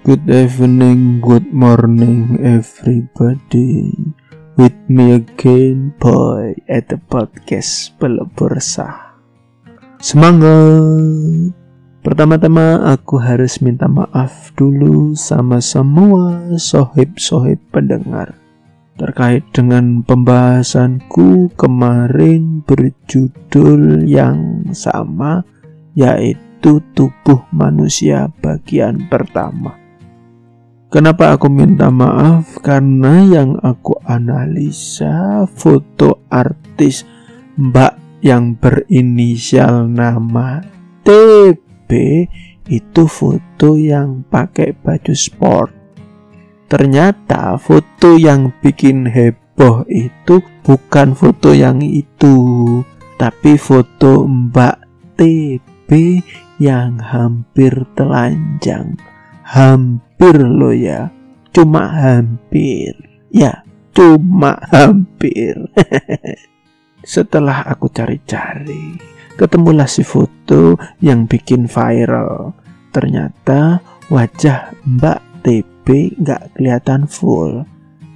Good evening, good morning, everybody. With me again, boy, at the podcast Pelebur Sah. Semangat! Pertama-tama aku harus minta maaf dulu sama semua sohib-sohib pendengar terkait dengan pembahasanku kemarin berjudul yang sama yaitu tubuh manusia bagian pertama. Kenapa aku minta maaf? Karena yang aku analisa foto artis Mbak yang berinisial nama TB itu foto yang pakai baju sport. Ternyata foto yang bikin heboh itu bukan foto yang itu, tapi foto Mbak TB yang hampir telanjang. Hampir lo ya. Cuma hampir. Ya cuma hampir. Setelah aku cari-cari ketemulah si foto yang bikin viral. Ternyata wajah Mbak TB nggak kelihatan full.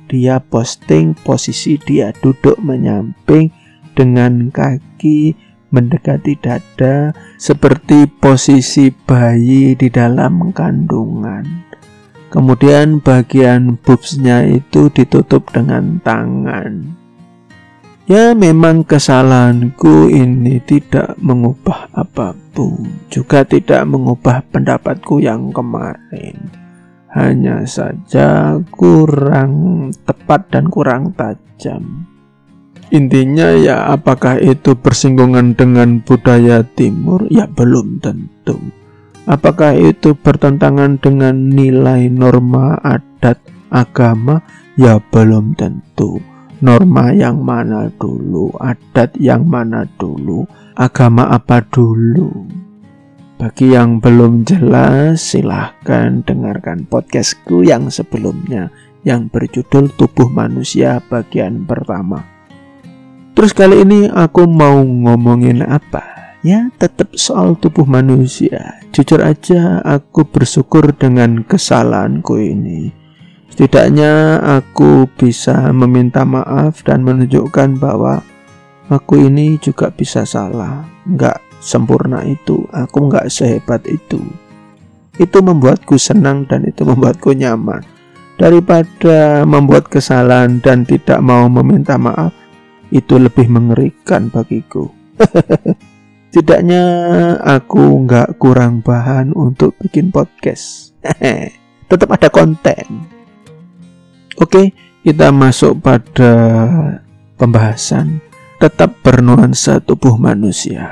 Dia posting posisi dia duduk menyamping dengan kaki mendekati dada seperti posisi bayi di dalam kandungan. Kemudian bagian boobsnya itu ditutup dengan tangan. Ya memang kesalahanku ini tidak mengubah apa pun Juga tidak mengubah pendapatku yang kemarin Hanya saja kurang tepat dan kurang tajam Intinya ya apakah itu persinggungan dengan budaya timur? Ya belum tentu Apakah itu bertentangan dengan nilai norma adat agama? Ya belum tentu. Norma yang mana dulu, adat yang mana dulu, agama apa dulu? Bagi yang belum jelas, silahkan dengarkan podcastku yang sebelumnya yang berjudul Tubuh Manusia bagian pertama. Terus kali ini aku mau ngomongin apa? Ya, tetap soal tubuh manusia. Jujur aja, aku bersyukur dengan kesalahanku ini. Setidaknya aku bisa meminta maaf dan menunjukkan bahwa aku ini juga bisa salah. Nggak sempurna itu, aku nggak sehebat itu. Itu membuatku senang dan itu membuatku nyaman. Daripada membuat kesalahan dan tidak mau meminta maaf, itu lebih mengerikan bagiku. Setidaknya aku nggak kurang bahan untuk bikin podcast. Tetap ada konten. Oke, kita masuk pada pembahasan tetap bernuansa tubuh manusia.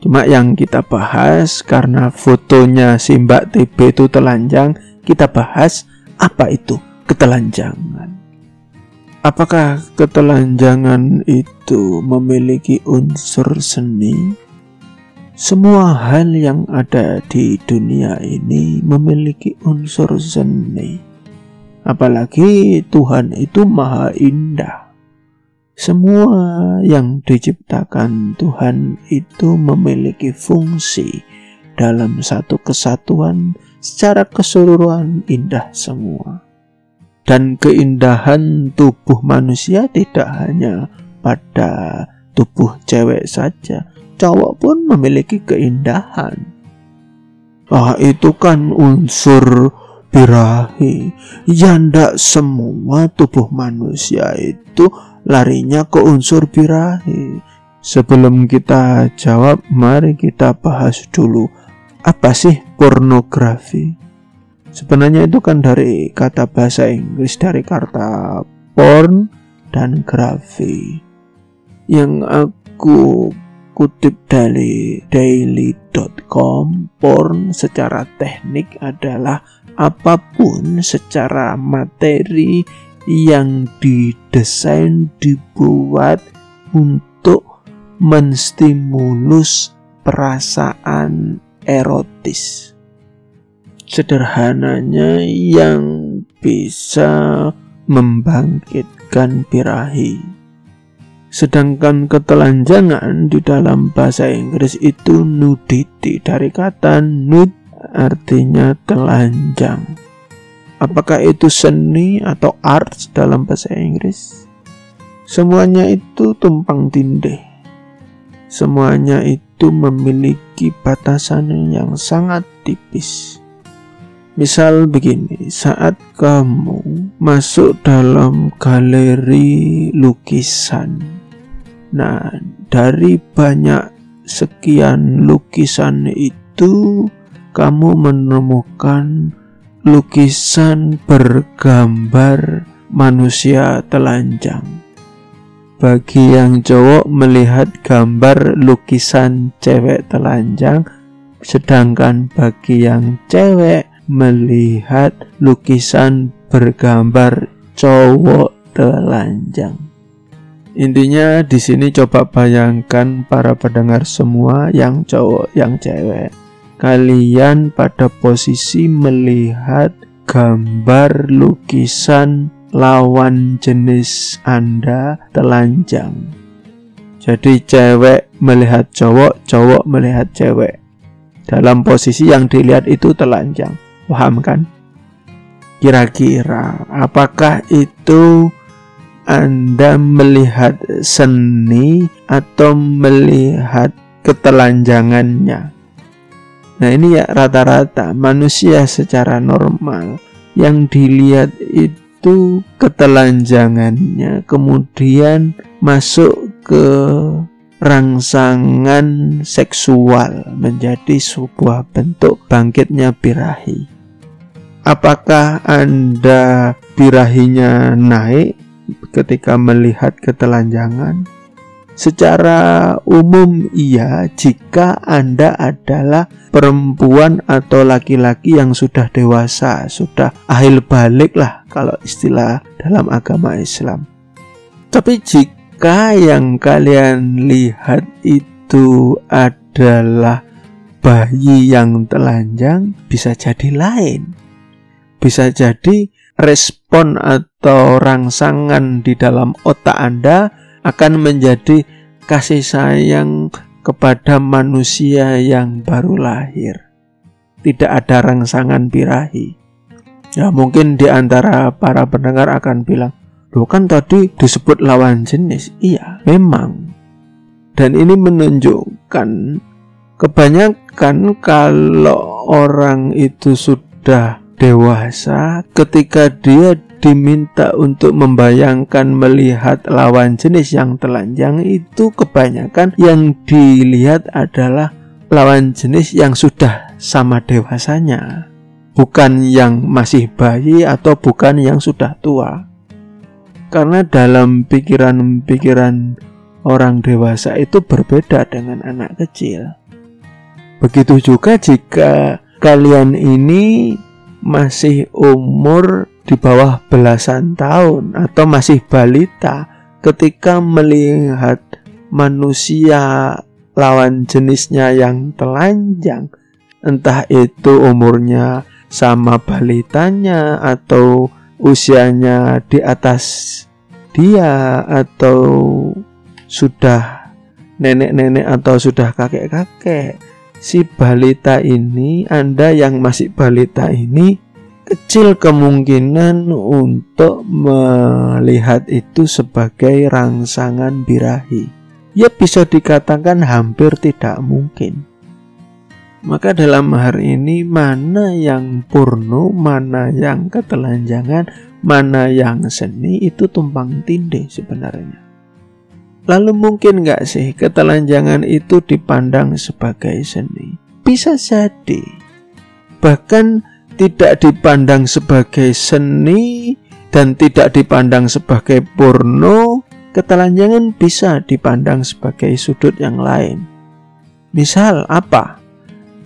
Cuma yang kita bahas karena fotonya si Mbak TB itu telanjang, kita bahas apa itu ketelanjangan. Apakah ketelanjangan itu memiliki unsur seni? Semua hal yang ada di dunia ini memiliki unsur seni. Apalagi Tuhan itu maha indah. Semua yang diciptakan Tuhan itu memiliki fungsi dalam satu kesatuan secara keseluruhan indah semua. Dan keindahan tubuh manusia tidak hanya pada tubuh cewek saja, cowok pun memiliki keindahan. Ah, itu kan unsur birahi. Ya ndak semua tubuh manusia itu larinya ke unsur birahi. Sebelum kita jawab, mari kita bahas dulu apa sih pornografi? Sebenarnya itu kan dari kata bahasa Inggris dari kata porn dan grafi. Yang aku kutip dari daily.com, porn secara teknik adalah apa pun secara materi yang didesain dibuat untuk menstimulus perasaan erotis sederhananya yang bisa membangkitkan birahi. Sedangkan ketelanjangan di dalam bahasa Inggris itu nudity dari kata nud artinya telanjang. Apakah itu seni atau art dalam bahasa Inggris? Semuanya itu tumpang tindih. Semuanya itu memiliki batasan yang sangat tipis. Misal begini, saat kamu masuk dalam galeri lukisan, nah dari banyak sekian lukisan itu, kamu menemukan lukisan bergambar manusia telanjang. Bagi yang cowok melihat gambar lukisan cewek telanjang, sedangkan bagi yang cewek melihat lukisan bergambar cowok telanjang. Intinya di sini coba bayangkan para pendengar semua yang cowok yang cewek. Kalian pada posisi melihat gambar lukisan lawan jenis Anda telanjang. Jadi cewek melihat cowok, cowok melihat cewek. Dalam posisi yang dilihat itu telanjang. Paham kan? Kira-kira apakah itu Anda melihat seni atau melihat ketelanjangannya? Nah ini ya rata-rata manusia secara normal yang dilihat itu ketelanjangannya kemudian masuk ke rangsangan seksual menjadi sebuah bentuk bangkitnya birahi. Apakah Anda birahinya naik ketika melihat ketelanjangan? Secara umum iya jika Anda adalah perempuan atau laki-laki yang sudah dewasa, sudah ahil balik lah kalau istilah dalam agama Islam. Tapi jika yang kalian lihat itu adalah bayi yang telanjang bisa jadi lain. Bisa jadi respon atau rangsangan di dalam otak Anda akan menjadi kasih sayang kepada manusia yang baru lahir. Tidak ada rangsangan birahi. Ya mungkin di antara para pendengar akan bilang, Loh kan tadi disebut lawan jenis. Iya, memang. Dan ini menunjukkan kebanyakan kalau orang itu sudah dewasa ketika dia diminta untuk membayangkan melihat lawan jenis yang telanjang itu kebanyakan yang dilihat adalah lawan jenis yang sudah sama dewasanya. Bukan yang masih bayi atau bukan yang sudah tua. Karena dalam pikiran-pikiran orang dewasa itu berbeda dengan anak kecil. Begitu juga jika kalian ini masih umur di bawah belasan tahun atau masih balita ketika melihat manusia lawan jenisnya yang telanjang entah itu umurnya sama balitanya atau usianya di atas dia atau sudah nenek-nenek atau sudah kakek-kakek si balita ini Anda yang masih balita ini kecil kemungkinan untuk melihat itu sebagai rangsangan birahi. Ya bisa dikatakan hampir tidak mungkin. Maka dalam hari ini mana yang purno, mana yang ketelanjangan, mana yang seni itu tumpang tindih sebenarnya. Lalu mungkin nggak sih ketelanjangan itu dipandang sebagai seni? Bisa jadi. Bahkan tidak dipandang sebagai seni dan tidak dipandang sebagai porno, ketelanjangan bisa dipandang sebagai sudut yang lain. Misal apa?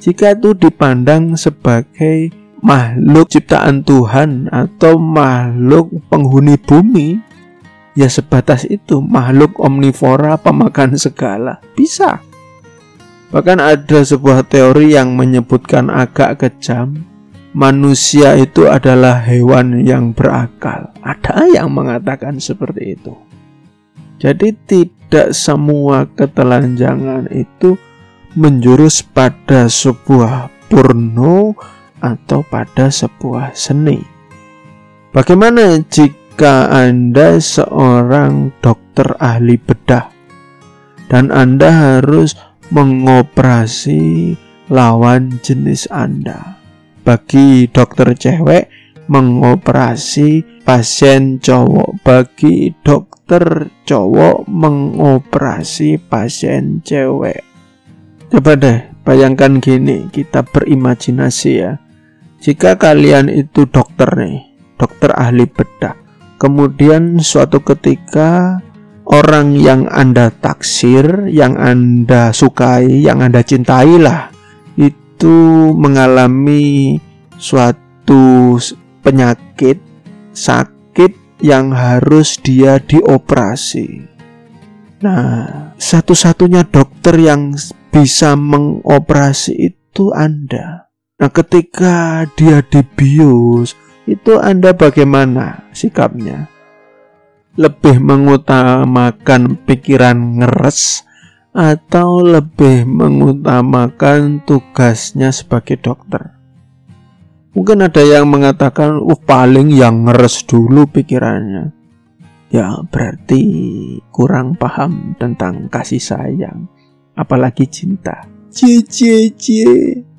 Jika itu dipandang sebagai makhluk ciptaan Tuhan atau makhluk penghuni bumi, ya sebatas itu makhluk omnivora pemakan segala bisa. Bahkan ada sebuah teori yang menyebutkan agak kejam manusia itu adalah hewan yang berakal. Ada yang mengatakan seperti itu. Jadi tidak semua ketelanjangan itu menjurus pada sebuah porno atau pada sebuah seni. Bagaimana jika Anda seorang dokter ahli bedah dan Anda harus mengoperasi lawan jenis Anda? Bagi dokter cewek, mengoperasi pasien cowok bagi dokter cowok mengoperasi pasien cewek coba deh bayangkan gini kita berimajinasi ya jika kalian itu dokter nih dokter ahli bedah kemudian suatu ketika orang yang anda taksir yang anda sukai yang anda cintai lah itu mengalami suatu penyakit sakit yang harus dia dioperasi. Nah, satu-satunya dokter yang bisa mengoperasi itu Anda. Nah, ketika dia dibius, itu Anda bagaimana sikapnya? Lebih mengutamakan pikiran ngeres atau lebih mengutamakan tugasnya sebagai dokter? Mungkin ada yang mengatakan, uh paling yang ngeres dulu pikirannya. Ya berarti kurang paham tentang kasih sayang, apalagi cinta. Cie cie cie.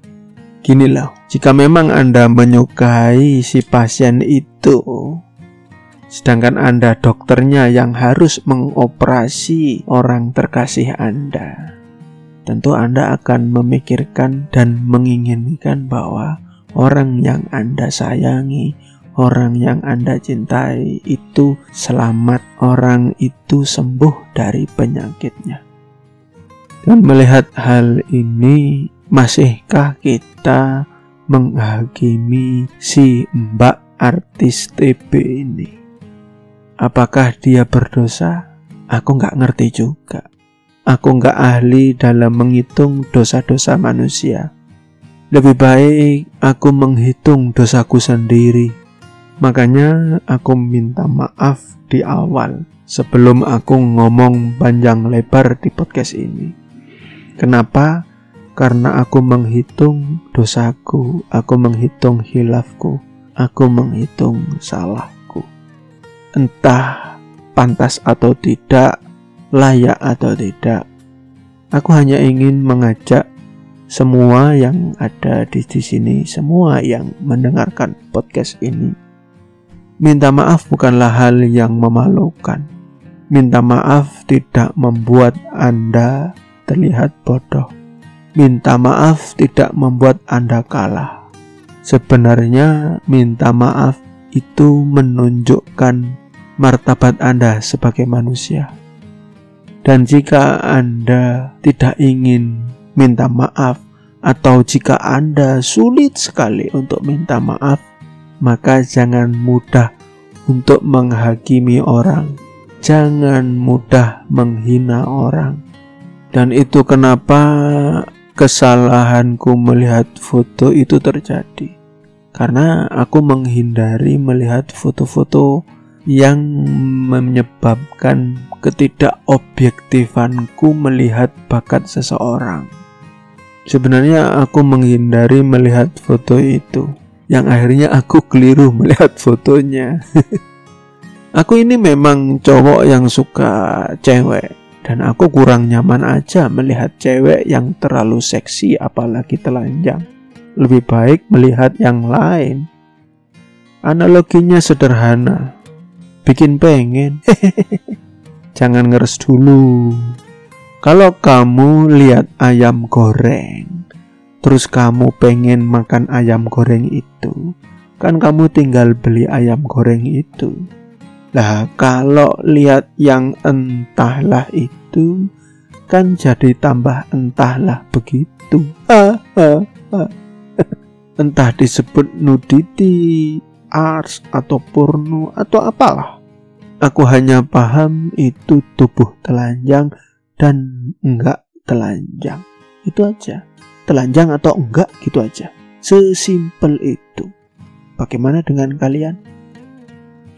Gini loh, jika memang Anda menyukai si pasien itu, sedangkan Anda dokternya yang harus mengoperasi orang terkasih Anda, tentu Anda akan memikirkan dan menginginkan bahwa orang yang Anda sayangi, orang yang Anda cintai itu selamat, orang itu sembuh dari penyakitnya. Dan melihat hal ini, masihkah kita menghakimi si mbak artis TB ini? Apakah dia berdosa? Aku nggak ngerti juga. Aku nggak ahli dalam menghitung dosa-dosa manusia. Lebih baik aku menghitung dosaku sendiri. Makanya aku minta maaf di awal sebelum aku ngomong panjang lebar di podcast ini. Kenapa? Karena aku menghitung dosaku, aku menghitung hilafku, aku menghitung salahku. Entah pantas atau tidak, layak atau tidak, aku hanya ingin mengajak semua yang ada di, di sini, semua yang mendengarkan podcast ini. Minta maaf bukanlah hal yang memalukan. Minta maaf tidak membuat Anda terlihat bodoh. Minta maaf tidak membuat Anda kalah. Sebenarnya, minta maaf itu menunjukkan martabat Anda sebagai manusia. Dan jika Anda tidak ingin minta maaf, atau jika Anda sulit sekali untuk minta maaf, maka jangan mudah untuk menghakimi orang, jangan mudah menghina orang. Dan itu kenapa kesalahanku melihat foto itu terjadi. Karena aku menghindari melihat foto-foto yang menyebabkan ketidakobjektifanku melihat bakat seseorang. Sebenarnya aku menghindari melihat foto itu, yang akhirnya aku keliru melihat fotonya. aku ini memang cowok yang suka cewek, dan aku kurang nyaman aja melihat cewek yang terlalu seksi, apalagi telanjang. Lebih baik melihat yang lain. Analoginya sederhana, bikin pengen. Jangan ngeres dulu. Kalau kamu lihat ayam goreng, terus kamu pengen makan ayam goreng itu, kan kamu tinggal beli ayam goreng itu. Lah, kalau lihat yang entahlah itu, kan jadi tambah entahlah begitu. Ah, ah, ah. Entah disebut nudity, ars, atau porno, atau apalah. Aku hanya paham itu tubuh telanjang dan enggak telanjang. Itu aja. Telanjang atau enggak gitu aja. Sesimpel itu. Bagaimana dengan kalian?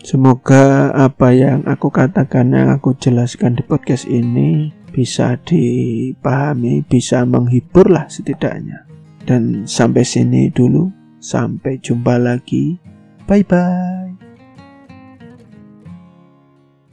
Semoga apa yang aku katakan, yang aku jelaskan di podcast ini bisa dipahami, bisa menghibur lah setidaknya. Dan sampai sini dulu. Sampai jumpa lagi. Bye bye.